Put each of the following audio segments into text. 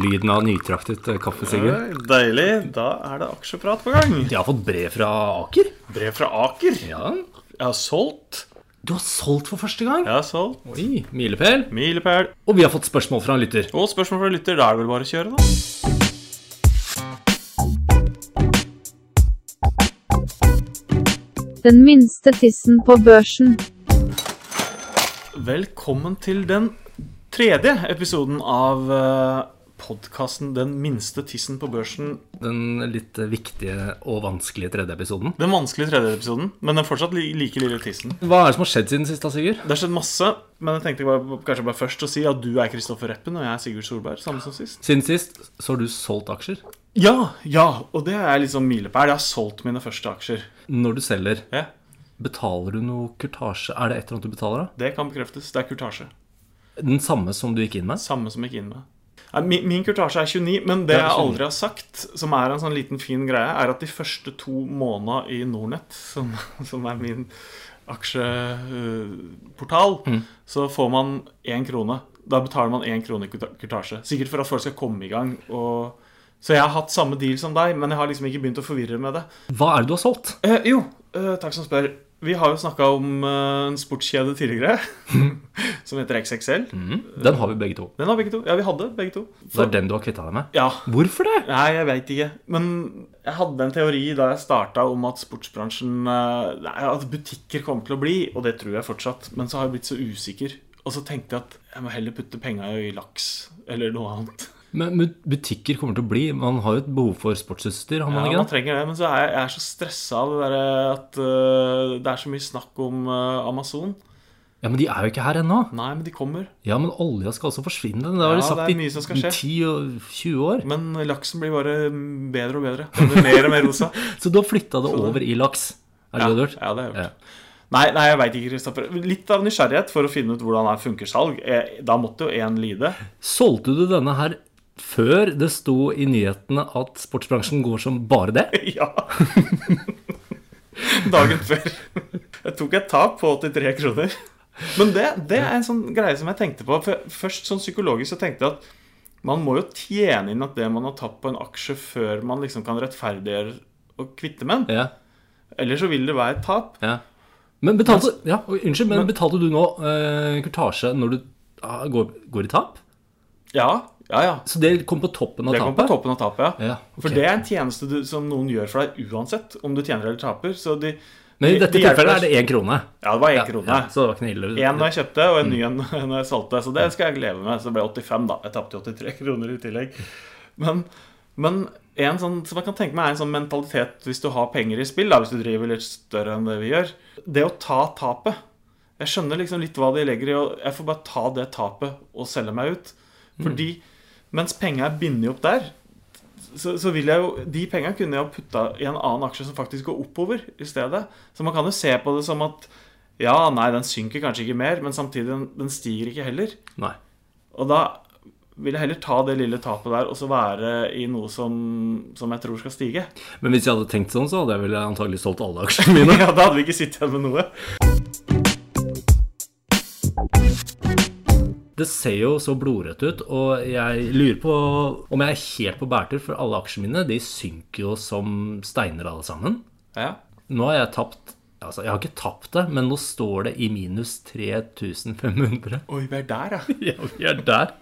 lyden av nytraktet eh, kaffe, Sigurd. Deilig. Da er det aksjeprat på gang. Jeg har fått brev fra Aker. Brev fra Aker. Ja. Jeg har solgt. Du har solgt for første gang. Jeg har solgt. Oi, milepæl. Milepæl. Og vi har fått spørsmål fra en lytter. Og spørsmål fra en lytter. Da er det vel bare å kjøre, da. Den minste tissen på børsen. Velkommen til den tredje episoden av podkasten 'Den minste tissen på børsen'. Den litt viktige og vanskelige tredje episoden. Den vanskelige tredje episoden, men den fortsatt like lille tissen. Hva er det som har skjedd siden sist, da, Sigurd? Det har skjedd masse, men jeg tenkte bare, kanskje bare først å si at du er Kristoffer Reppen, og jeg er Sigurd Solberg. Samme som sist. Siden sist så har du solgt aksjer. Ja, ja, og det er liksom milepæl. Jeg har solgt mine første aksjer. Når du selger, Ja, betaler du noe kurtasje? Er det et eller annet du betaler, da? Det kan bekreftes. Det er kurtasje. Den samme som du gikk inn med? Samme som jeg gikk inn med. Min, min kurtasje er 29, men det jeg aldri har sagt, som er en sånn liten fin greie, er at de første to månedene i Nornett, som, som er min aksjeportal, Mm. så får man én krone. Da betaler man én krone i kurtasje. Sikkert for at folk skal komme i gang. Og... Så jeg har hatt samme deal som deg, men jeg har liksom ikke begynt å forvirre med det. Hva er det du har solgt? Eh, jo, eh, takk som spør. Vi har jo snakka om eh, en sportskjede tidligere som heter XXL. Den har vi begge to. Den har begge to. Ja, vi hadde begge to. Så. Det er den du har kvitta deg med? Ja. Hvorfor det? Nei, jeg veit ikke. Men jeg hadde en teori da jeg starta om at sportsbransjen eh, nei, At butikker kommer til å bli, og det tror jeg fortsatt. Men så har jeg blitt så usikker. Og så tenkte jeg at jeg må heller putte penga i laks eller noe annet. Men butikker kommer til å bli Man har jo et behov for sportsutstyr, har man Ja, ikke man trenger det, men så er jeg, jeg er så stressa av det der at uh, det er så mye snakk om uh, Amazon. Ja, Men de er jo ikke her ennå. Nei, men de kommer. Ja, men olja skal altså forsvinne. Det har Ja, de sagt det er mye som skal skje. i 10-20 år. Men laksen blir bare bedre og bedre. Den blir mer og mer rosa. Så du har flytta det over i laks? Er det Ja, det du har gjort? ja, det har jeg gjort. Ja. Nei, nei, jeg veit ikke, Kristoffer. Litt av nysgjerrighet for å finne ut hvordan det funker salg. Eh, Da måtte jo én lide. Solgte du denne her før det sto i nyhetene at sportsbransjen går som bare det? Ja. Dagen før. Jeg tok et tap på 83 kroner. Men det, det er en sånn greie som jeg tenkte på. Først sånn psykologisk så tenkte jeg at man må jo tjene inn at det man har tapt på en aksje, før man liksom kan rettferdiggjøre å kvitte med den. Ja. Ellers så vil det være et tap. ja. Men betalte, ja, unnskyld, men, men betalte du nå eh, kurtasje når du ah, går, går i tap? Ja, ja, ja. Så det kom på toppen av Det kom på toppen av tapet, ja. Ja, ok. For det er en tjeneste du, som noen gjør for deg uansett om du tjener eller taper. Så de, Men i dette de tilfellet er det én krone. Ja, det var én Ja, krone. ja, så det var ikke noe ille. En da jeg kjøpte, og en Mm. ny en når jeg solgte. Så det skal jeg leve med. Så det ble 85, da. Jeg tapte 83 kroner i tillegg. Men, men en sånn, som jeg kan tenke meg er en sånn mentalitet hvis du har penger i spill, da, hvis du driver litt større enn det vi gjør. Det å ta tapet. Jeg skjønner liksom litt hva de legger i, og jeg får bare ta det tapet og selge meg ut. Fordi mens penga er bindet opp der, så, så vil jeg jo De penga kunne jeg jo putta i en annen aksje som faktisk går oppover i stedet. Så man kan jo se på det som at ja, nei, den synker kanskje ikke mer, men samtidig, den, den stiger ikke heller. Nei. Og da vil jeg heller ta det lille tapet der og så være i noe som, som jeg tror skal stige. Men hvis jeg hadde tenkt sånn, så hadde jeg vel antagelig solgt alle aksjene mine. Ja, Da hadde vi ikke sittet igjen med noe. Det ser jo så blodrødt ut, og jeg lurer på om jeg er helt på bærtur, for alle aksjene mine de synker jo som steiner alle sammen. Ja. Nå har jeg tapt Altså, jeg har ikke tapt det, men nå står det i minus 3500. Oi, vi er der, ja. Ja, vi er der.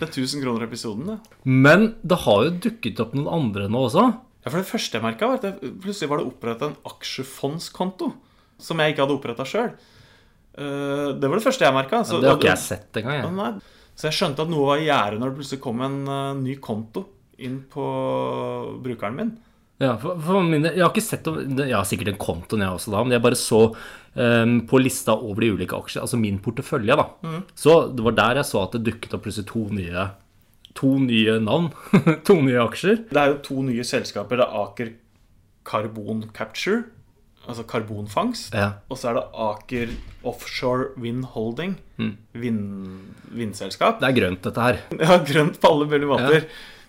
Det er 1000 kroner episoden, det. Men det har jo dukket opp noen andre nå også. Ja, for det første jeg merka, var at det, plutselig var det oppretta en aksjefondskonto. Som jeg ikke hadde oppretta sjøl. Det var det første jeg merka. Det har ikke jeg sett engang. jeg. Nei. Så jeg skjønte at noe var i gjære når det plutselig kom en eh, ny konto inn på brukeren min. Ja, for, for mine, jeg har ikke sett Jeg har sikkert en konto, jeg også, da, men jeg bare så um, på lista over de ulike aksjene, altså min portefølje, da. Så det var der jeg så at det dukket opp plutselig to nye, to nye navn. to nye aksjer. Det er jo to nye selskaper. Det er Aker Carbon Capture, altså karbonfangst. Ja. Og så er det Aker Offshore Wind Holding, vind, vindselskap. Det er grønt, dette her. Ja, grønt på alle mulige måter.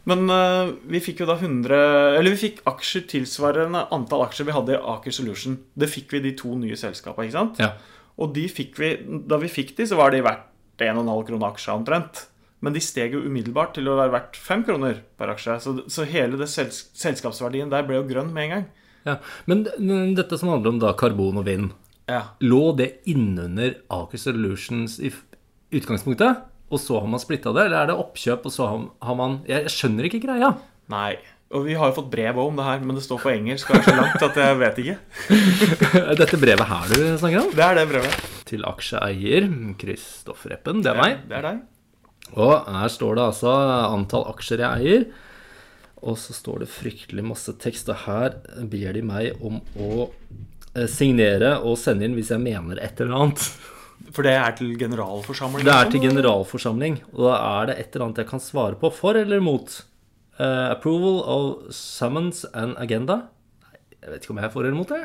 Men uh, vi fikk jo da 100 Eller vi fikk aksjer tilsvarende antall aksjer vi hadde i Aker Solution. Det fikk vi de to nye selskapene, ikke sant? Ja. Og de fikk vi Da vi fikk de, så var de verdt 1,5 kroner aksja omtrent. Men de steg jo umiddelbart til å være verdt 5 kroner per aksje. Så, så hele det selskapsverdien der ble jo grønn med en gang. Ja. Men dette som handler om da karbon og vind, Ja. lå det innunder Aker Solutions i utgangspunktet? Og så har man splitta det, eller er det oppkjøp, og så har man Jeg skjønner ikke greia. Nei. Og vi har jo fått brev om det her, men det står på engelsk og er så langt at jeg vet ikke. Dette brevet her du snakker om? Det er det brevet. Til aksjeeier Kristoffer Eppen, det er meg. Det er deg. Og her står det altså antall aksjer jeg eier. Og så står det fryktelig masse tekst, og her ber de meg om å eh, signere og sende inn hvis jeg mener et eller annet. For det er til generalforsamling? Det er til generalforsamling, og da er det et eller annet jeg kan svare på. For eller mot? Uh, approval of summons and agenda? Nei, jeg vet ikke om jeg er for eller mot det.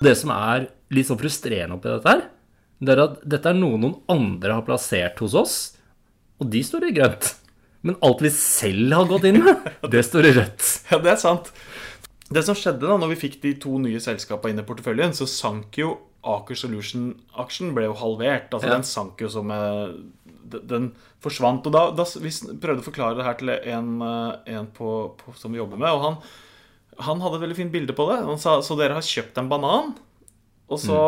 Det som er litt sånn frustrerende oppi dette her, det er at dette er noe noen andre har plassert hos oss, og de står i grønt. Men alt vi selv har gått inn med, det står i rødt. Ja, det er sant. Det som skjedde da når vi fikk de to nye selskapene inn i porteføljen, så sank jo Aker Solution-aksjen ble jo halvert. Altså Ja. Den sank jo som eh, Den forsvant. Og da, da Vi prøvde å forklare det her til en, eh, en på, på, som vi jobber med, og han, han hadde et veldig fint bilde på det. Han sa så dere har kjøpt en banan, og så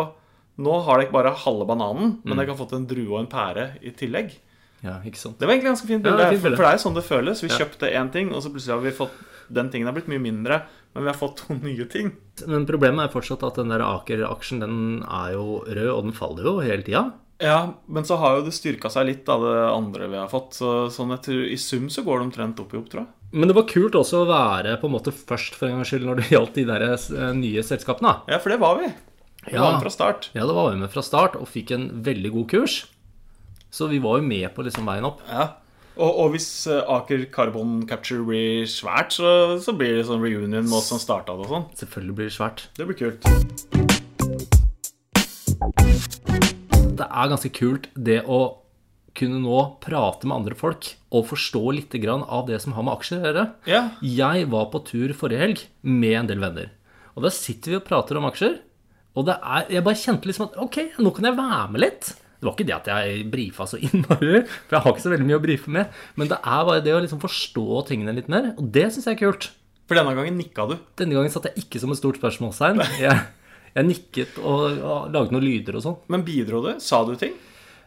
Nå har dere ikke bare halve bananen, men dere har fått en drue og en pære i tillegg. Ja, ikke sant? Det var egentlig ganske fint bilde. det fint for, bilde. for det er jo sånn det føles. Vi Ja. kjøpte én ting, og så plutselig har vi fått Den tingen har blitt mye mindre, men vi har fått to nye ting. Men problemet er fortsatt at den der Aker-aksjen, den er jo rød, og den faller jo hele tida. Ja, men så har jo det styrka seg litt av det andre vi har fått. Så sånn etter, i sum så går det omtrent opp i opp, tror jeg. Men det var kult også å være på en måte først for en gangs skyld når det gjaldt de der eh, nye selskapene. Ja, for det var vi. Vi Ja. var med fra start. Ja, da var vi med fra start og fikk en veldig god kurs. Så vi var jo med på liksom veien opp. Ja. Og, og hvis eh, Aker Carbon Capture blir svært, så, så blir det sånn reunion med oss som starta det og sånn. Selvfølgelig blir det svært. Det blir kult. Det er ganske kult det å kunne nå prate med andre folk og forstå litt grann av det som har med aksjer å gjøre. Ja. Jeg var på tur forrige helg med en del venner. Og da sitter vi og prater om aksjer. Og det er, jeg bare kjente liksom at ok, nå kan jeg være med litt. Det var ikke det at jeg brifa så innmari, for jeg har ikke så veldig mye å brife med. Men det er bare det å liksom forstå tingene litt mer, og det syns jeg er kult. For denne gangen nikka du. Denne gangen satt jeg ikke som et stort spørsmålstegn. Jeg, jeg nikket og, og laget noen lyder og sånn. Men bidro du? Sa du ting?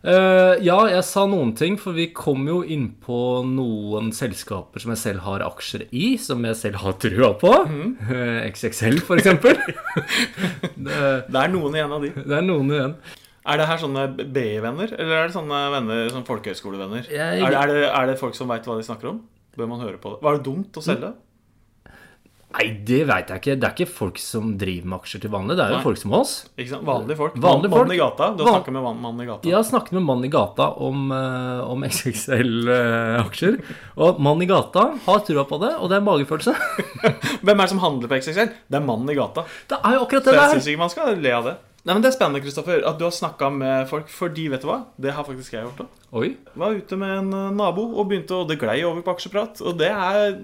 Uh, ja, jeg sa noen ting, for vi kom jo inn på noen selskaper som jeg selv har aksjer i, som jeg selv har trua på. Eh, XXL, eksempel. det, Det er noen igjen av de. det er noen igjen. Er det her sånne BI-venner, eller er det sånne venner, sånne folkehøyskolevenner? Jeg- Er, det, er, det, er det folk som veit hva de snakker om? Bør man høre på det? Var det dumt å selge? Nei, det veit jeg ikke. Det er ikke folk som driver med aksjer til vanlig. Det er jo Nei. folk som oss. Ikke sant? Vanlige folk. Vanlige folk. Mannen i gata. Du har Van- snakket med mann- mannen i gata. Jeg har snakket med mann i gata om, eh, om XXL-aksjer. Og mann i gata har trua på det, og det er en magefølelse. Hvem er det som handler på XXL? Det er mannen i gata. Det er jo akkurat Så det jeg der. syns ikke man skal le av det. Nei, men Det er spennende Kristoffer, at du har snakka med folk, fordi vet du hva? Det har faktisk jeg gjort òg. Var ute med en eh, nabo og begynte å Det glei over på aksjeprat. Og det, er,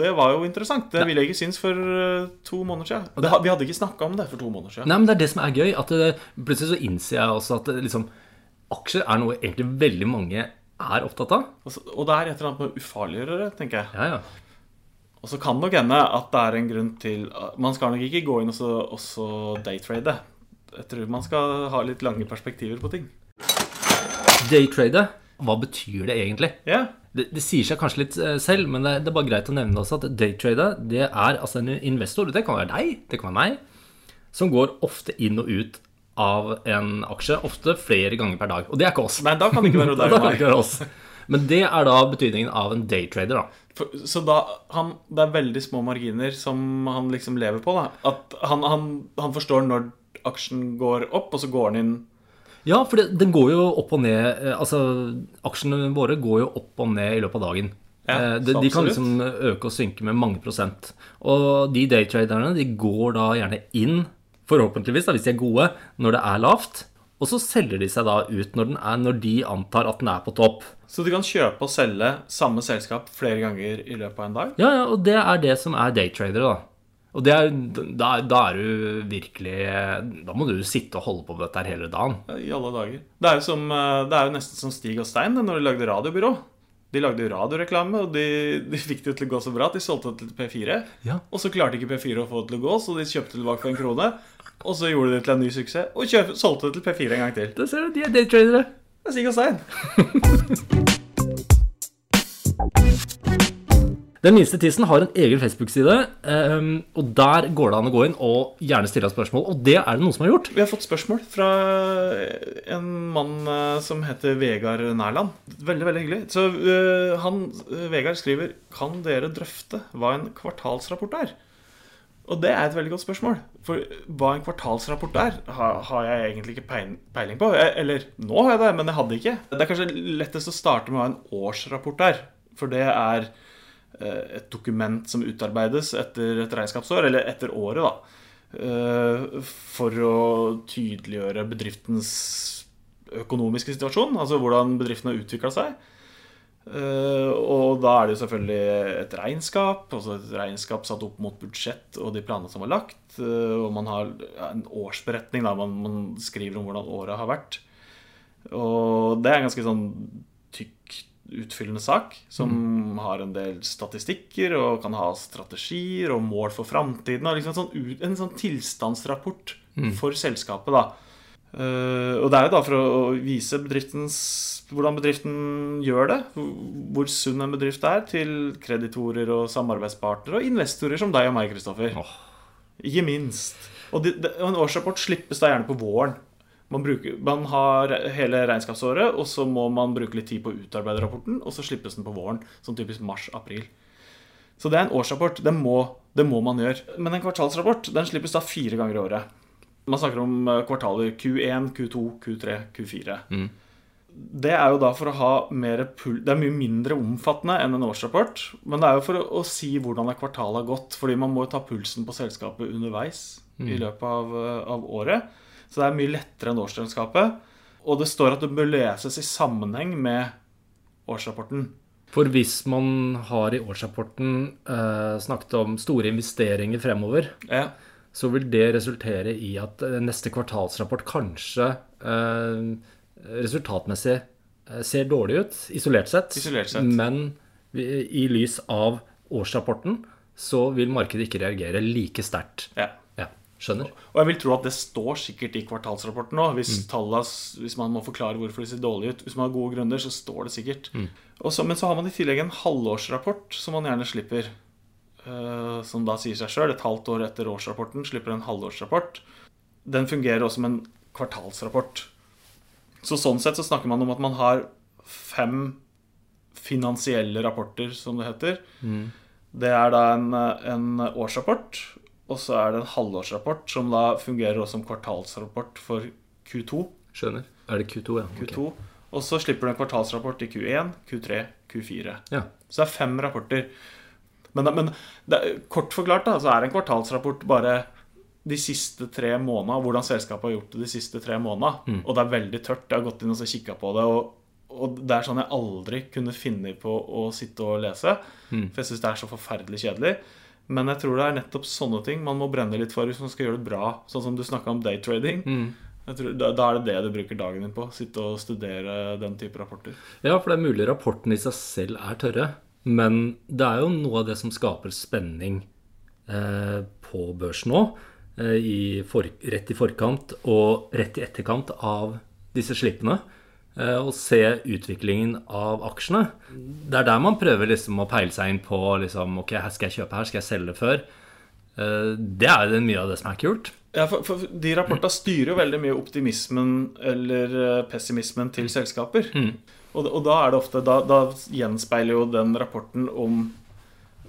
det var jo interessant. Det ville jeg ikke synes for eh, to måneder siden. Det, vi hadde ikke snakka om det for to måneder siden. Nei, men det er det som er gøy. At det, plutselig så innser jeg også at liksom, aksjer er noe egentlig veldig mange er opptatt av. Altså, og det er et eller annet med å ufarliggjøre det, tenker jeg. Ja, ja. Og så kan det nok hende at det er en grunn til Man skal nok ikke gå inn og så, og så daytrade. Jeg tror man skal ha litt lange perspektiver på ting. Daytrade, hva betyr det egentlig? Ja, Det, det sier seg kanskje litt eh, selv, men det, det er bare greit å nevne også at daytrade det er altså en investor, det kan være deg, det kan være meg, som går ofte inn og ut av en aksje, ofte flere ganger per dag. Og det er ikke oss. Nei, da kan det ikke være deg og meg. Men det er da betydningen av en daytrader, da. For, så da han, Det er veldig små marginer som han liksom lever på. da At han, han, han forstår når aksjen går opp, og så går den inn Ja, for det, den går jo opp og ned eh, Altså, aksjene våre går jo opp og ned i løpet av dagen. Ja, Eh, de, de kan liksom øke og synke med mange prosent. Og de daytraderne de går da gjerne inn, forhåpentligvis, da, hvis de er gode, når det er lavt. Og så selger de seg da ut når, den er, når de antar at den er på topp. Så de kan kjøpe og selge samme selskap flere ganger i løpet av en dag? Ja, ja, og det er det som er daytradere, da. Og det er, da, da er du virkelig Da må du sitte og holde på med dette her hele dagen. I alle dager. Det er jo, som, eh, det er jo nesten som Stig og Stein når de lagde radiobyrå. De lagde jo radioreklame, og de, de fikk det til å gå så bra at de solgte det til P4. Ja. Og så klarte ikke P4 å få det til å gå, så de kjøpte det tilbake for en krone. Og så gjorde de det til en ny suksess, og kjøp, solgte det til P4 en gang til. Det ser du, de er daytradere. Det er Stig og Stein. Den minste tissen har en egen Facebook-side, ehm, og der går det an å gå inn og gjerne stille spørsmål. Og det er det noen som har gjort. Vi har fått spørsmål fra en mann eh, som heter Vegard Nærland. Veldig, veldig hyggelig. Så uh, han, eh, Vegard skriver Kan dere drøfte hva en kvartalsrapport er? Og det er et veldig godt spørsmål. For hva en kvartalsrapport er, har, har jeg egentlig ikke peiling på. Eller nå har jeg det, men jeg hadde ikke. Det er kanskje lettest å starte med hva en årsrapport er. For det er et dokument som utarbeides etter et regnskapsår, eller etter året, da. eh, For å tydeliggjøre bedriftens økonomiske situasjon, altså hvordan bedriften har utvikla seg. Eh, og da er det jo selvfølgelig et regnskap, altså et regnskap satt opp mot budsjett og de planene som er lagt. eh, og man har en årsberetning, der man, man skriver om hvordan året har vært. Og det er en ganske sånn tykk, utfyllende sak som har en del statistikker og kan ha strategier og mål for framtiden. Liksom en, sånn, en sånn tilstandsrapport for selskapet, da. Uh, og det er jo da for å å vise bedriftens hvordan bedriften gjør det, hvor sunn en bedrift er, til kreditorer og samarbeidspartnere og investorer som deg og meg, Kristoffer. Oh. Ikke minst. Og, de, de, og en årsrapport slippes da gjerne på våren. Man, bruker, man har hele regnskapsåret, og så må man bruke litt tid på å utarbeide rapporten, og så slippes den på våren, sånn typisk mars-april. Så det er en årsrapport. Det må, det må man gjøre. Men en kvartalsrapport den slippes da fire ganger i året. Man snakker om eh, kvartaler Q1, Q2, Q3, Q4. Det er jo da for å ha mer pull Det er mye mindre omfattende enn en årsrapport. Men det er jo for å, å si hvordan et kvartal har gått. Fordi man må ta pulsen på selskapet underveis i løpet av, eh, av året. Så det er mye lettere enn årsregnskapet. Og det står at det bør leses i sammenheng med årsrapporten. For hvis man har i årsrapporten eh, snakket om store investeringer fremover, Ja. så vil det resultere i at eh, neste kvartalsrapport kanskje eh, resultatmessig eh, ser dårlig ut, isolert sett. Isolert sett. Men i lys av årsrapporten så vil markedet ikke reagere like sterkt. ja. Skjønner. Og jeg vil tro at det står sikkert i kvartalsrapporten òg. Hvis, s- hvis man må forklare hvorfor det ser dårlig ut. Hvis man har gode grunner, så står det sikkert. Og så, men så har man i tillegg en halvårsrapport som man gjerne slipper. Uh, som da sier seg sjøl. Et halvt år etter årsrapporten slipper en halvårsrapport. Den fungerer også som en kvartalsrapport. Så sånn sett så snakker man om at man har fem finansielle rapporter, som det heter. Det er da en, en årsrapport, og så er det en halvårsrapport, som da fungerer også som kvartalsrapport for Q2. Skjønner. Er det Q2, ja? Q2. Og så slipper du en kvartalsrapport i Q1, Q3, Q4. Ja. Så det er fem rapporter. Men, men det kort forklart da, så er en kvartalsrapport bare de siste tre månedene, hvordan selskapet har gjort det de siste tre månedene. Og det er veldig tørt. Jeg har gått inn og kikka på det, og, og det er sånn jeg aldri kunne finne på å sitte og lese. For jeg syns det er så forferdelig kjedelig. Men jeg tror det er nettopp sånne ting man må brenne litt for hvis man skal gjøre det bra. Sånn som du snakka om daytrading. Jeg tror, da, da er det det du bruker dagen din på. Sitte og studere den type rapporter. Ja, for det er mulig rapporten i seg selv er tørre, men det er jo noe av det som skaper spenning eh, på børsen nå, eh, i for, rett i forkant og rett i etterkant av disse slippene. Eh, og se utviklingen av aksjene. Det er der man prøver liksom å peile seg inn på liksom, ok, her skal jeg kjøpe, her skal jeg selge før. Eh, det er mye av det som er kult. Ja, for, for De rapportene styrer jo veldig mye optimismen eller eh, pessimismen til selskaper. Og, og da er det ofte da, da gjenspeiler jo den rapporten om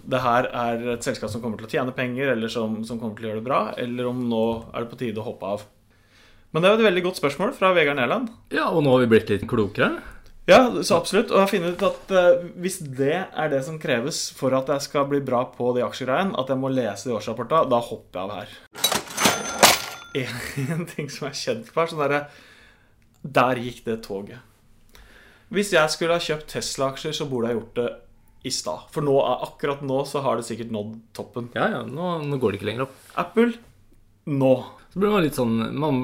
det her er et selskap som kommer til å tjene penger, eller som, som kommer til å gjøre det bra, eller om nå er det på tide å hoppe av. Men det er jo et veldig godt spørsmål fra Vegard Nærland. Ja, og nå har vi blitt litt klokere. Ja, så absolutt. Og jeg har funnet ut at uh, hvis det er det som kreves for at jeg skal bli bra på de aksjegreiene, at jeg må lese de årsrapporta, da hopper jeg av her. En, en ting som er kjent for meg, sånn derre Der gikk det toget. Hvis jeg skulle ha kjøpt Tesla-aksjer, så burde jeg gjort det i stad. For nå, akkurat nå så har det sikkert nådd toppen. Ja, ja, nå, nå går det ikke lenger opp. Apple nå. Så blir man litt sånn Man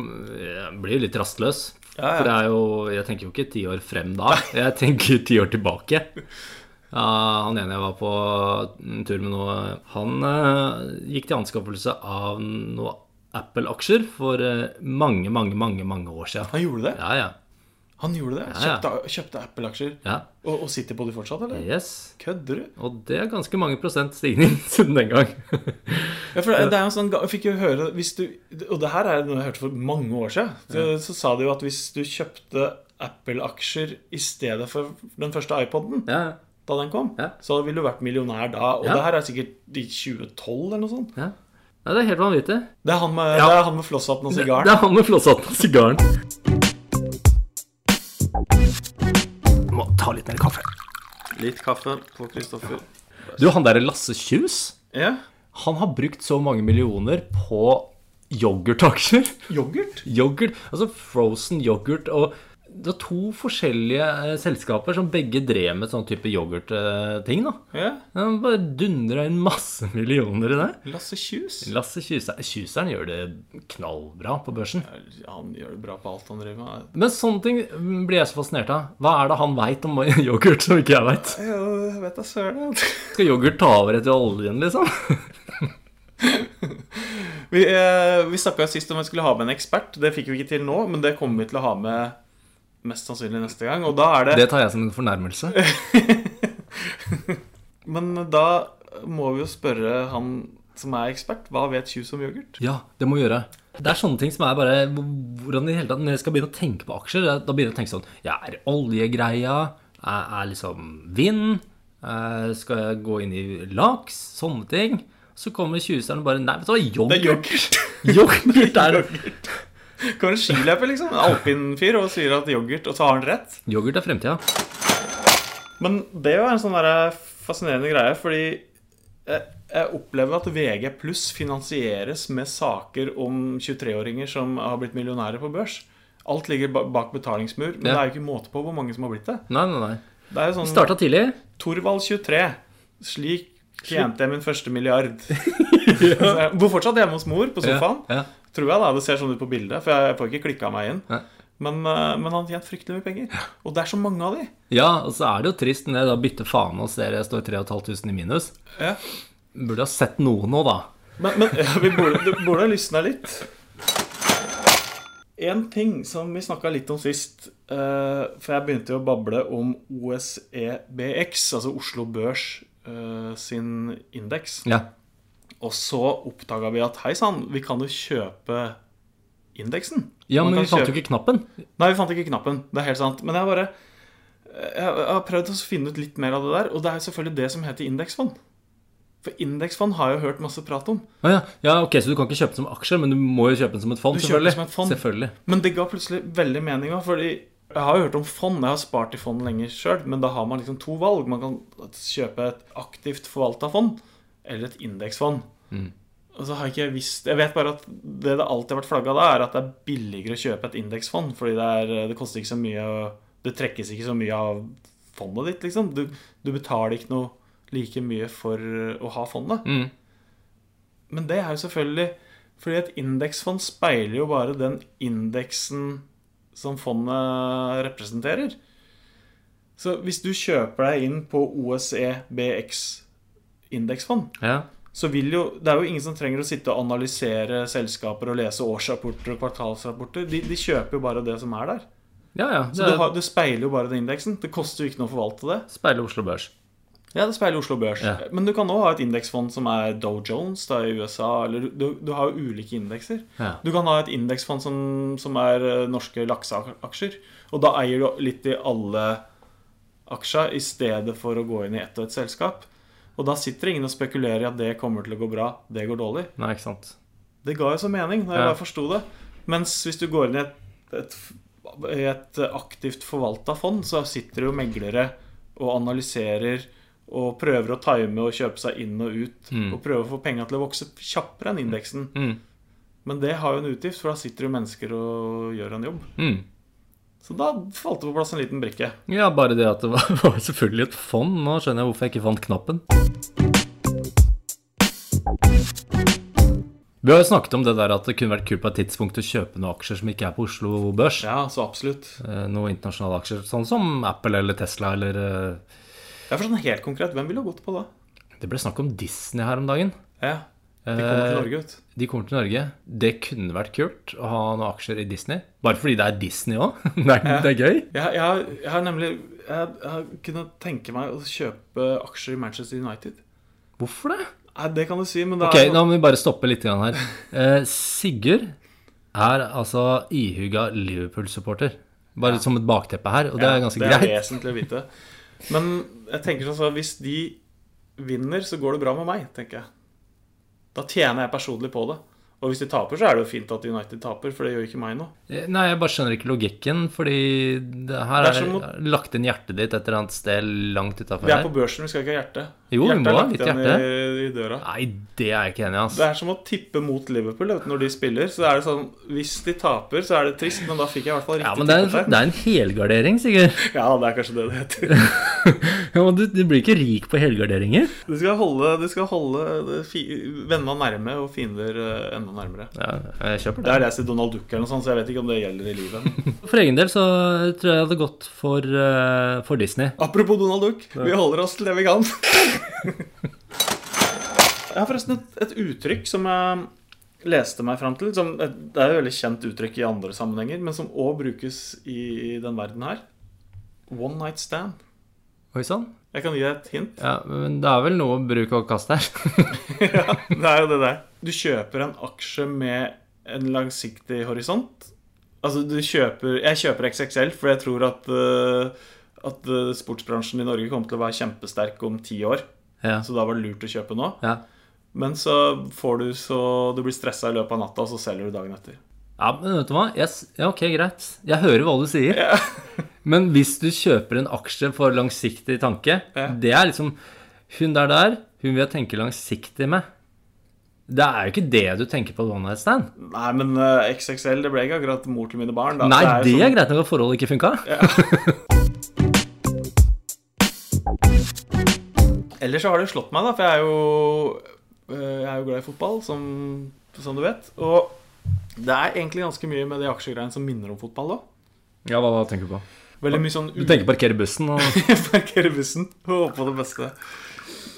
blir litt rastløs. Ja, ja. For det er jo Jeg tenker jo ikke ti år frem da. Jeg tenker ti år tilbake. Ja, han ene jeg var på en tur med nå, han eh, gikk til anskaffelse av noe Apple-aksjer for eh, mange, mange, mange mange år siden. Han gjorde det? Ja, ja. Han gjorde det? Kjøpte, kjøpte Apple-aksjer? ja. Og, og sitter på de fortsatt, eller? Yes. Kødder du? Og det er ganske mange prosent stigning siden den gang. Ja, for det, det er jo sånn, Jeg fikk jo høre du, Og det her er noe jeg hørte for mange år siden. Så, så sa de jo at hvis du kjøpte Apple-aksjer i stedet for den første iPoden ja, da den kom, Ja. så ville du vært millionær da. Og det her er sikkert i 2012 eller noe sånt. ja. det er helt vanvittig. Det er han med, Ja. det han med flosshatten og Det, sigaren. det er han med flosshatten og sigaren. Ta litt mer kaffe. Litt kaffe på Kristoffer. Du, han derre Lasse Kjus, Ja. han har brukt så mange millioner på yoghurtaksjer. Yoghurt? Yoghurt, altså frozen yoghurt og det var to forskjellige eh, selskaper som begge drev med sånn type yoghurtting, da. Ja. De bare dundra inn masse millioner i det. Lasse Kjus. Lasse Kjuseren, Kjuseren gjør det knallbra på børsen. Ja, Han gjør det bra på alt han driver med. Men sånne ting blir jeg så fascinert av. Hva er det han veit om yoghurt som ikke jeg veit? Ja, jeg vet da søren. Skal yoghurt ta over etter oljen, liksom? Vi, eh, vi snakka sist om vi skulle ha med en ekspert. Det fikk vi ikke til nå, men det kommer vi til å ha med mest sannsynlig neste gang. Og da er det, Det tar jeg som en fornærmelse. Men da må vi jo spørre han som er ekspert. Hva vet Kjus om yoghurt? Ja, det må vi gjøre. Det er sånne ting som er bare hvordan i hele tatt, Når jeg skal begynne å tenke på aksjer, da begynner jeg å tenke sånn Ja, er oljegreia? Er, er liksom vind? Eh, skal jeg gå inn i laks? Sånne ting. Så kommer tjuseren og bare Nei, vet du hva, yoghurt. Det er yoghurt. Yoghurt er. Kommer en skiløper, liksom, en alpinfyr, og sier at yoghurt, og så har han rett. Yoghurt er fremtida. Men det er jo en sånn der fascinerende greie, fordi jeg, jeg opplever at VG pluss finansieres med saker om 23-åringer som har blitt millionærer på børs. Alt ligger bak betalingsmur, men Ja. det er jo ikke måte på hvor mange som har blitt det. Nei, nei, nei. Det er jo sånn Starta tidlig. Torvald 23. Slik tjente jeg min første milliard. ja. bor fortsatt hjemme hos mor på sofaen. Ja, ja. Tror jeg da, Det ser sånn ut på bildet, for jeg får ikke klikka meg inn. Men, eh, men han tjente fryktelig mye penger. Og det er så mange av de. ja, og så er det jo trist når jeg da bytter faen og ser jeg står 3500 i minus. Ja. Burde ha sett noe nå, da. Men, men ja, vi burde, du burde lysna litt. En ting som vi snakka litt om sist, eh, for jeg begynte jo å bable om OSEBX, altså Oslo Børs eh, sin indeks. Ja. Og så oppdaga vi at hei sann, vi kan jo kjøpe indeksen. ja, men vi fant kjøpe- jo ikke knappen. Nei, vi fant ikke knappen. Det er helt sant. Men jeg bare Jeg har prøvd å finne ut litt mer av det der, og det er selvfølgelig det som heter indeksfond. For indeksfond har jeg jo hørt masse prat om. Å ja. ja, ok, Så du kan ikke kjøpe den som aksjer, men du må jo kjøpe den som et fond? Du selvfølgelig. som et fond. Selvfølgelig. Men det ga plutselig veldig mening òg, fordi jeg har jo hørt om fond. Jeg har spart i fond lenge sjøl, men da har man liksom to valg. Man kan kjøpe et aktivt forvalta fond eller et indeksfond. Mm. Og så har jeg ikke visst Jeg vet bare at det det alltid har vært flagga da, er at det er billigere å kjøpe et indeksfond, fordi det, er, det koster ikke så mye Det trekkes ikke så mye av fondet ditt, liksom. Du, du betaler ikke noe like mye for å ha fondet. Mm. Men det er jo selvfølgelig fordi et indeksfond speiler jo bare den indeksen som fondet representerer. Så hvis du kjøper deg inn på OSE BX indeksfond, Ja. så vil jo Det er jo ingen som trenger å sitte og analysere selskaper og lese årsrapporter og kvartalsrapporter. De, de kjøper jo bare det som er der. ja, ja. Så Det du, har, du speiler jo bare den indeksen. Det koster jo ikke noe å forvalte det. speiler Oslo Børs. Ja, det speiler Oslo Børs. Ja. Men du kan òg ha et indeksfond som er Dow Jones da, i USA. Eller du, du har jo ulike indekser. Ja. Du kan ha et indeksfond som, som er eh, norske lakseaksjer. Og da eier du litt i alle aksjer i stedet for å gå inn i ett og ett selskap. Og da sitter ingen og spekulerer i at det kommer til å gå bra, det går dårlig. Nei, ikke sant. Det ga jo så mening da jeg Ja. bare forsto det. Mens hvis du går inn i et, et, et aktivt forvalta fond, så sitter det jo meglere og analyserer og prøver å time og kjøpe seg inn og ut. Mm. Og prøver å få penga til å vokse kjappere enn indeksen. Mm. Men det har jo en utgift, for da sitter jo mennesker og gjør en jobb. Mm. Så da falt det på plass en liten brikke. Ja, bare det at det var, var selvfølgelig et fond. Nå skjønner jeg hvorfor jeg ikke fant knappen. Vi har jo snakket om det der at det kunne vært kult på et tidspunkt å kjøpe noen aksjer som ikke er på Oslo Børs. Ja, så absolutt. Eh, Noen internasjonale aksjer, sånn som Apple eller Tesla eller eh, Ja, for sånn helt konkret, hvem ville gått på da? Det ble snakk om Disney her om dagen. Ja, de kommer til Eh, Norge, vet du. De kommer til Norge. Det kunne vært kult å ha noen aksjer i Disney. Bare fordi det er Disney òg. Det, er- det er gøy. Jeg, jeg, har- jeg har nemlig Jeg, jeg har kunnet tenke meg å kjøpe aksjer i Manchester United. Hvorfor det? Nei, det kan du si, men det Ok, er nå må vi bare stoppe litt her. Eh, Sigurd er altså ihuga Liverpool-supporter. Bare som et bakteppe her, og det er ganske greit. det er greit. vesentlig å vite. Men jeg tenker sånn at hvis de vinner, så går det bra med meg, tenker jeg. Da tjener jeg personlig på det. Og hvis de taper, så er det jo fint at United taper, for det gjør ikke meg noe. Eh, Nei, jeg bare skjønner ikke logikken, fordi det her Det er er, å- lagt inn hjertet ditt et eller annet sted langt utafor Vi er på børsen, vi skal ikke ha hjerte. Jo, vi må er ha litt hjerte. I, i døra. Nei, det er jeg ikke enig i, Det altså. er som å tippe mot Liverpool vet når de spiller. Så er det sånn Hvis de taper, så er det trist, men da fikk jeg i hvert fall Ja, riktig men det er, det er en helgardering, Sigurd. Ja, det er kanskje det det heter. Ja, men du, du blir ikke rik på helgarderinger. Du skal holde, du skal holde det venner nærme og fiender eh, enda nærmere. Ja, jeg kjøper Det det. har jeg sier Donald Duck eller noe sånt, så jeg vet ikke om det gjelder i livet. For egen del så tror jeg det hadde gått for, eh, for Disney. Apropos Donald Duck, vi holder oss til det vi kan. Jeg har forresten et, et uttrykk som jeg leste meg fram til. Som, det er et veldig kjent uttrykk i andre sammenhenger, men som òg brukes i den verden her. One night stand. Oi sann. Jeg kan gi deg et hint. Ja, men det er vel noe bruk og kast her. ja, Det er jo det der. Du kjøper en aksje med en langsiktig horisont. Altså, du kjøper Jeg kjøper XXL, for jeg tror at, eh, at eh, sportsbransjen i Norge kommer til å være kjempesterk om ti år. Ja. Så da var det lurt å kjøpe nå. Ja. Men så får du så Du blir stressa i løpet av natta, og så selger du dagen etter. ja, men vet du hva? Yes. ja, ok, greit. Jeg hører hva du sier. Men hvis du kjøper en aksje for langsiktig tanke, Ja. det er liksom Hun der der, hun vil jeg tenke langsiktig med. Det er jo ikke det du tenker på one night stand. Nei, men uh, XXL det ble ikke akkurat mor til mine barn. Da. Nei, det sånn- er greit nok at forholdet ikke funka. Ellers så har det slått meg, da, for jeg er jo, øh, jeg er jo glad i fotball, som, som du vet. Og det er egentlig ganske mye med de aksjegreiene som minner om fotball òg. Ja, hva, hva tenker du på? Veldig mye sånn Du tenker parkere bussen og Parkere bussen og håpe på det beste.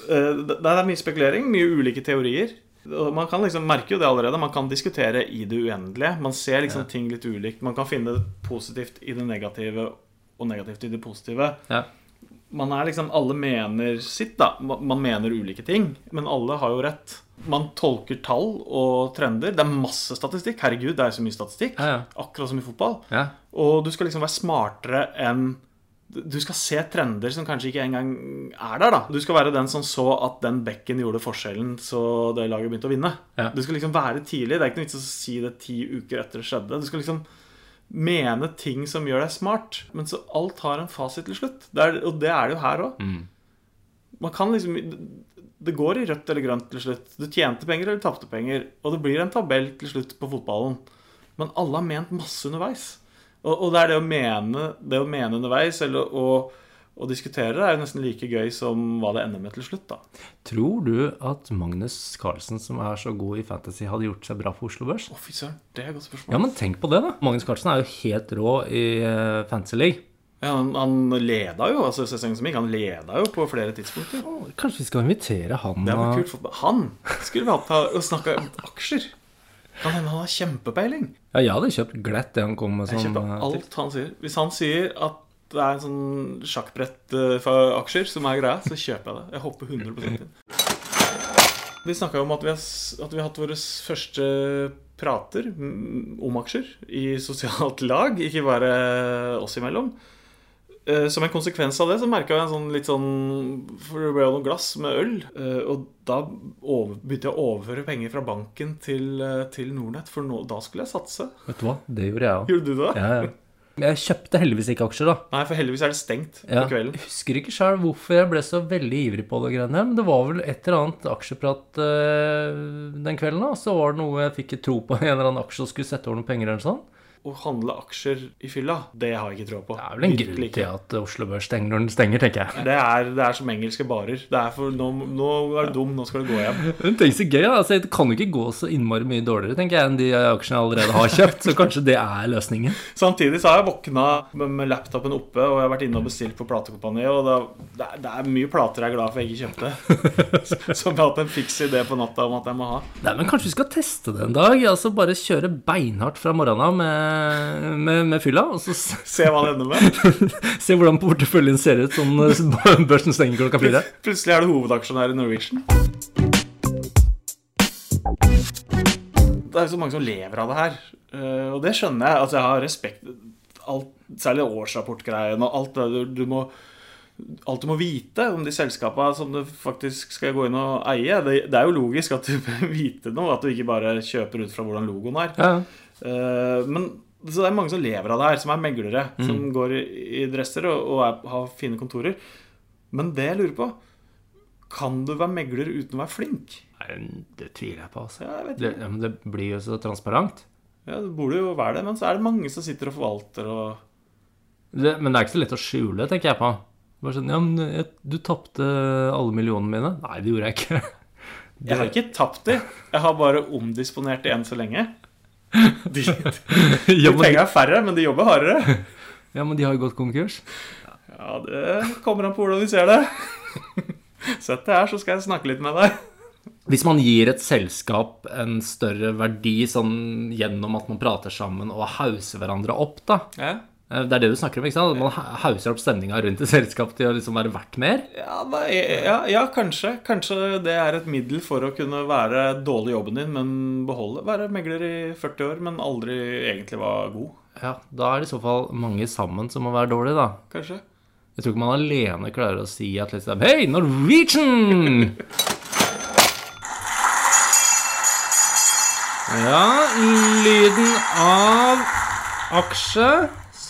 Eh, Det er mye spekulering, mye ulike teorier. Man kan liksom merke jo det allerede. Man kan diskutere i det uendelige. Man ser liksom ting litt ulikt. Man kan finne det positivt i det negative og negativt i det positive. Ja. Man er liksom Alle mener sitt, da. Man mener ulike ting, men alle har jo rett. Man tolker tall og trender. Det er masse statistikk. Herregud, det er så mye statistikk. Ja, ja. Akkurat som i fotball. ja. Og du skal liksom være smartere enn Du skal se trender som kanskje ikke engang er der, da. Du skal være den som så at den bekken gjorde forskjellen, så det laget begynte å vinne. Du skal liksom være tidlig. Det er ikke noe vits å si det ti uker etter det skjedde. Du skal liksom mene ting som gjør deg smart. Men så alt har en fasit til slutt. Det er, og det er det jo her òg. Mm. Man kan liksom Det går i rødt eller grønt til slutt. Du tjente penger eller tapte penger. Og det blir en tabell til slutt på fotballen. Men alle har ment masse underveis. Og, og det er det å mene, det å mene underveis eller å, å diskutere det, er jo nesten like gøy som hva det ender med til slutt, da. Tror du at Magnus Carlsen, som er så god i fantasy, hadde gjort seg bra på Oslo Børs? Å, fy søren. Det er et godt spørsmål. Ja, men tenk på det, da. Magnus Carlsen er jo helt rå i uh, Fantasy League. Ja, han, han leda jo, altså sesongen som gikk, han leda jo på flere tidspunkter. Kanskje vi skal invitere han Det var kult For Han skulle vi hatt og snakka om aksjer. Kan hende han har kjempepeiling. Ja, jeg hadde kjøpt glatt det han kom med Jeg som kjøper eh, alt han sier. Hvis han sier at det er en sånn sjakkbrett eh, for aksjer som er greia, så kjøper jeg det. Jeg hopper 100 inn. Vi snakka om at vi, har, at vi har hatt våre første prater mm, om aksjer i sosialt lag, ikke bare oss imellom. Eh, Som en konsekvens av det så merka jeg en sånn litt sånn For det ble jo noe glass med øl. eh, Og da over, begynte jeg å overføre penger fra banken til, til Nordnett, for nå, da skulle jeg satse. Vet du hva, det gjorde jeg òg. Gjorde du det? Ja, ja. Jeg kjøpte heldigvis ikke aksjer, da. Nei, for heldigvis er det stengt Ja. på kvelden. Jeg husker ikke sjøl hvorfor jeg ble så veldig ivrig på det greiene men det var vel et eller annet aksjeprat øh, den kvelden, da. Så var det noe jeg fikk tro på en eller annen aksje og skulle sette over noen penger eller sånn. Å handle aksjer i fylla, det har jeg ikke troa på. Det er vel en grunn til at Oslo Børs stenger når den stenger, tenker jeg. Det er, det er som engelske barer. Det er for, nå, nå er du dum, nå skal du gå hjem. Men tenk så gøy, da. Altså, det kan jo ikke gå så innmari mye dårligere, tenker jeg, enn de aksjene jeg allerede har kjøpt. Så kanskje det er løsningen. Samtidig så har jeg våkna med, med laptopen oppe, og jeg har vært inne og bestilt på platekompaniet, og det, er, det er mye plater jeg er glad for jeg ikke kjøpte. Som jeg har hatt en fiks idé på natta om at jeg må ha. Nei, men kanskje vi skal teste det en dag? Altså Bare kjøre beinhardt fra morgenen av med, med, med fylla, og så Se hva det ender med. se hvordan porteføljen ser ut sånn børsen stenger klokka fire. Plutselig er du hovedaksjonær i Norwegian. Det er jo så mange som lever av det her, eh, og det skjønner jeg. Altså, jeg har respekt alt, Særlig årsrapportgreien og alt det du, du må Alt du må vite om de selskapene som du faktisk skal gå inn og eie. Det, det er jo logisk at du bør vite noe, at du ikke bare kjøper ut fra hvordan logoen er. Ja. Eh, men så det er mange som lever av det her, som er meglere. Som Mm. går i, dresser og, og er, har fine kontorer. Men det jeg lurer på Kan du være megler uten å være flink? Nei, det tviler jeg på, altså. Ja, jeg Det, det blir jo så transparent. Ja, Det burde jo være det, men så er det mange som sitter og forvalter og Det, men det er ikke så lett å skjule, tenker jeg på. Bare sånn, ja, men jeg, Du tapte alle millionene mine. Nei, det gjorde jeg ikke. Jeg har ikke tapt de, jeg har bare omdisponert de enn så lenge. De, de ja, men, er færre, men de jobber hardere. ja, men de har jo gått konkurs. Ja, det kommer an på hvordan du ser det. Sett deg her, så skal jeg snakke litt med deg. Hvis man gir et selskap en større verdi sånn gjennom at man prater sammen og hauser hverandre opp, da. Ja, Det er det du snakker om, ikke sant? Man hauser opp stemninga rundt et selskap til å liksom være verdt mer. ja, da, ja, ja kanskje. Kanskje det er et middel for å kunne være dårlig i jobben din, men beholde Være megler i 40 år, men aldri egentlig var god. Ja, Da er det i så fall mange sammen som må være dårlige, da. Kanskje. Jeg tror ikke man alene klarer å si at liksom Hei, Norwegian! Ja, lyden av aksje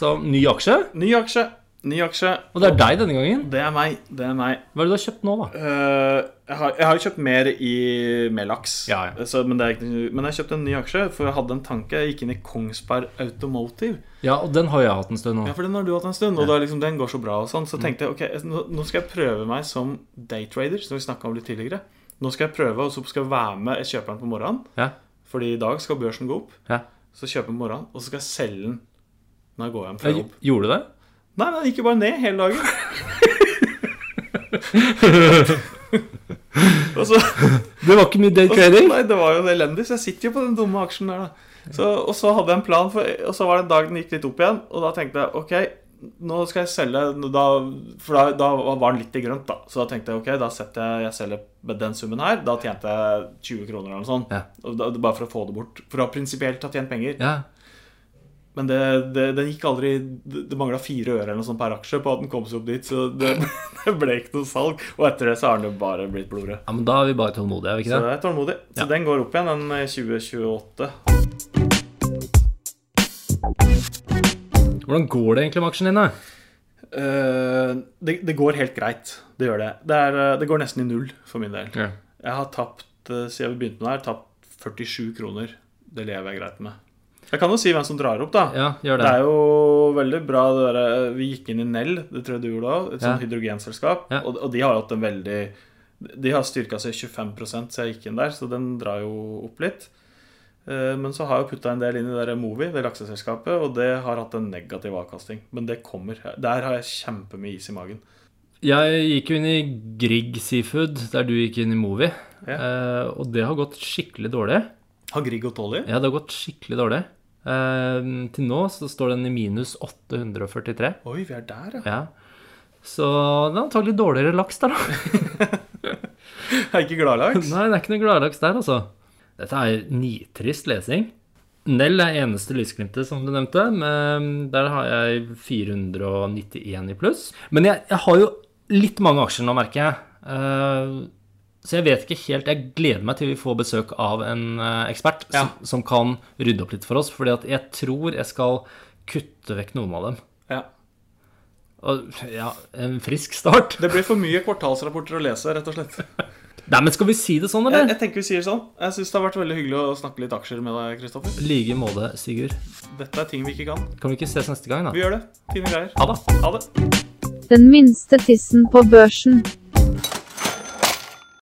som Ny aksje. Ny aksje. Ny aksje. Og det er deg denne gangen. Det er meg. Det er meg. Hva er det du har kjøpt nå, da? Uh, jeg, har, jo kjøpt mer i Melax. Ja, ja. Så, men, ikke, men jeg kjøpte en ny aksje, for jeg hadde en tanke. Jeg gikk inn i Kongsberg Automotive. Ja, og den har jeg hatt en stund nå. Ja, for den har du hatt en stund, og da liksom, den går så bra. og sånn Så tenkte jeg ok, nå skal jeg prøve meg som daytrader, som vi snakka om litt tidligere. Nå skal jeg prøve, og så skal jeg være med Jeg kjøper den på morgenen, Ja, fordi i dag skal børsen gå opp. ja. Så kjøper jeg på morgenen, og så skal jeg selge den når jeg går hjem fra jobb. gjorde du det? Nei, den gikk jo bare ned hele dagen. så Det var ikke mye day trading? Nei, det var jo elendig, så jeg sitter jo på den dumme aksjen der, da. Så, og så hadde jeg en plan, for, og så var det en dag den gikk litt opp igjen, og da tenkte jeg ok, nå skal jeg selge da, For da, da var den litt i grønt, da. Så da tenkte jeg ok, da setter jeg jeg selger med den summen her. Da tjente jeg 20 kroner eller noe sånt. Ja. Da, bare for å få det bort. For å prinsipielt ha tjent penger. Ja. Men det, det, den gikk aldri Det, det mangla fire øre eller noe sånt per aksje på at den kom seg opp dit, så det, det ble ikke noe salg. Og etter det så har den jo bare blitt blodrød. ja, men da er vi bare tålmodige, er vi ikke det? jeg er tålmodig. Så Ja. den går opp igjen, den i 2028. Hvordan går det egentlig med aksjen din? da? Eh, det, det går helt greit. Det gjør det. Det, er, eh, det går nesten i null for min del. Ja. Jeg har tapt, eh, siden vi begynte med det her, tapt 47 kroner. Det lever jeg greit med. Jeg kan jo si hvem som drar opp, da. Ja, gjør Det det. er jo veldig bra det der, Vi gikk inn i Nell, det tror jeg du gjorde òg. Et sånt hydrogenselskap. Ja. Og, og de har hatt en veldig De har styrka seg 25% så jeg gikk inn der, så den drar jo opp litt. Eh, Men så har jeg putta en del inn i det Movi, det lakseselskapet, og det har hatt en negativ avkasting. Men det kommer. Der har jeg kjempemye is i magen. Jeg gikk jo inn i Grieg Seafood, der du gikk inn i Movi. Ja. Eh, og det har gått skikkelig dårlig. Har Grieg gått dårlig? Ja, det har gått skikkelig dårlig. Eh, til nå så står den i minus 843. Oi, vi er der, ja. Ja. Så det er antagelig dårligere laks der, da. det er ikke gladlaks. Nei, det er ikke noe gladlaks der, altså. Dette er nitrist lesing. Nell er eneste lysglimtet, som du nevnte. Men der har jeg 491 i pluss. Men jeg, jeg har jo litt mange aksjer nå, merker jeg. Eh, så jeg vet ikke helt Jeg gleder meg til vi får besøk av en eh, ekspert Ja. som, som kan rydde opp litt for oss. fordi at jeg tror jeg skal kutte vekk noen av dem. Ja. Og ja, en frisk start. Det blir for mye kvartalsrapporter å lese, rett og slett. Nei, men skal vi si det sånn, eller? jeg tenker vi sier sånn. Jeg syns det har vært veldig hyggelig å snakke litt aksjer med deg, Kristoffer. Like måte, Sigurd. Dette er ting vi ikke kan. Kan vi ikke ses neste gang, da? Vi gjør det. Fine greier. Ha det. Ha det. Den minste tissen på børsen.